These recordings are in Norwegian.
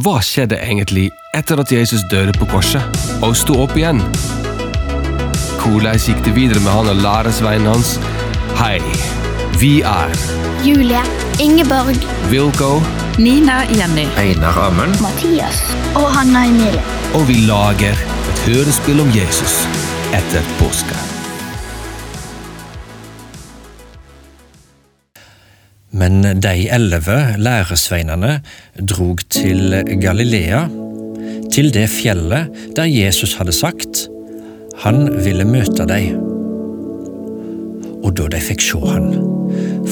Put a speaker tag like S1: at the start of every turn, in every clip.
S1: Hva skjedde egentlig etter at Jesus døde på korset og sto opp igjen? Hvordan gikk det videre med han og læresvennen hans? Hei, vi er
S2: Julie, Ingeborg,
S1: Wilco,
S3: Nina Jenny.
S4: Einar Amund.
S2: Mathias og Hanna Emilie.
S1: og vi lager et hørespill om Jesus etter påske.
S4: Men de elleve læresveinene drog til Galilea, til det fjellet der Jesus hadde sagt han ville møte dem. Og da de fikk se han,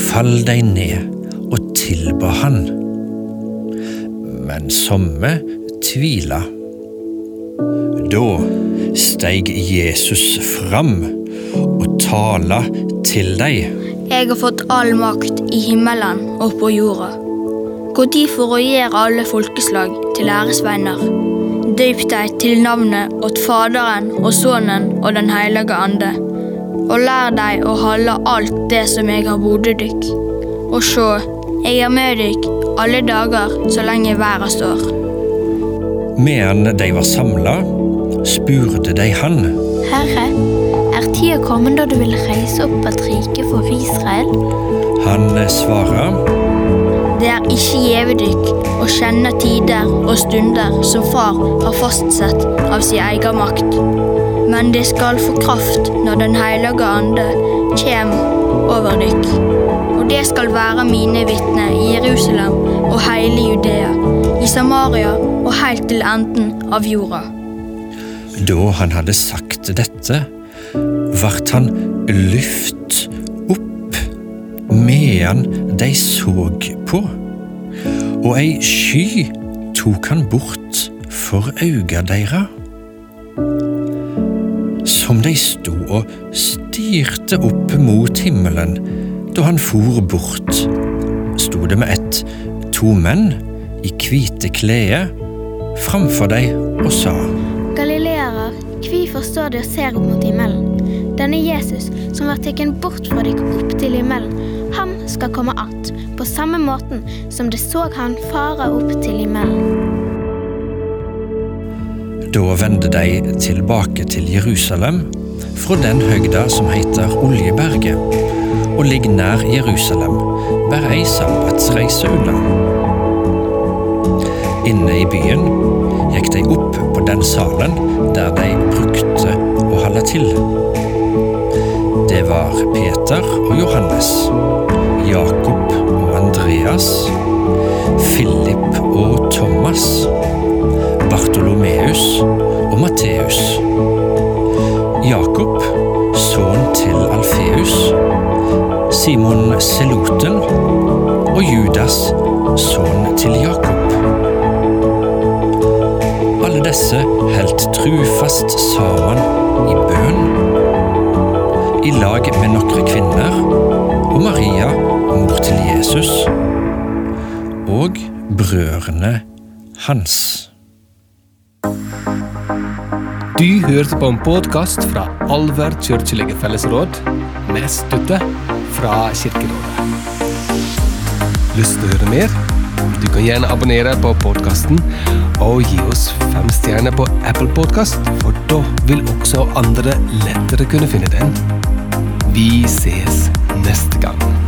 S4: fall de ned og tilba han. Men somme tvila. Da steig Jesus fram og tala til dem.
S2: Jeg har fått all makt i himmelen og på jorda. Gå derfor og gjør alle folkeslag til æresvenner. Døyp deg til navnet åt Faderen og Sønnen og Den hellige ande. Og lær deg å holde alt det som jeg har bodd dykk. Og sjå, jeg er med dykk alle dager så lenge verden står.
S4: Medan de var samla, spurte de han.
S2: Herre, er tida kommet da du vil reise opp et rike for Israel?
S4: Han svarer.
S2: Det er ikke gjeve dykk å kjenne tider og stunder som far har fastsatt av sin egen makt. Men det skal få kraft når Den hellige ande kjem over dykk. Og det skal være mine vitner i Jerusalem og hele Judea, i Samaria og helt til enden av jorda.
S4: da han hadde sagt dette, vart han lyft medan de så på, og ei sky tok han bort for auga deira. Som de sto og stirte opp mot himmelen da han for bort, sto det med ett to menn i hvite klede framfor dei og sa.
S5: Galileere, hvorfor står de og ser opp mot himmelen? Denne Jesus, som var tatt bort fra dere opp til himmelen, han skal komme att, på samme måten som det så han fare opp til himmelen.
S4: Da vende de tilbake til Jerusalem, fra den høgda som heter Oljeberget, og ligger nær Jerusalem, bare ei sabbatsreise unna. Inne i byen gikk de opp på den salen der de brukte å holde til. Var Peter og Johannes, Jakob og Andreas, Philip og Thomas, Bartolomeus og Matteus, Jakob, sønn til Alfeus, Simon Seloten og Judas, sønn til Jakob. Alle disse holdt trufast sammen i bønn, i lag med noen kvinner og Maria, mor til Jesus, og brødrene hans.
S1: Du hørte på en podkast fra Alver kirkelige fellesråd, med støtte fra Kirkerådet. Lyst til å høre mer? Du kan gjerne abonnere på podkasten og gi oss fem stjerner på Apple Podkast, for da vil også andre lettere kunne finne den. Vi ses neste gang.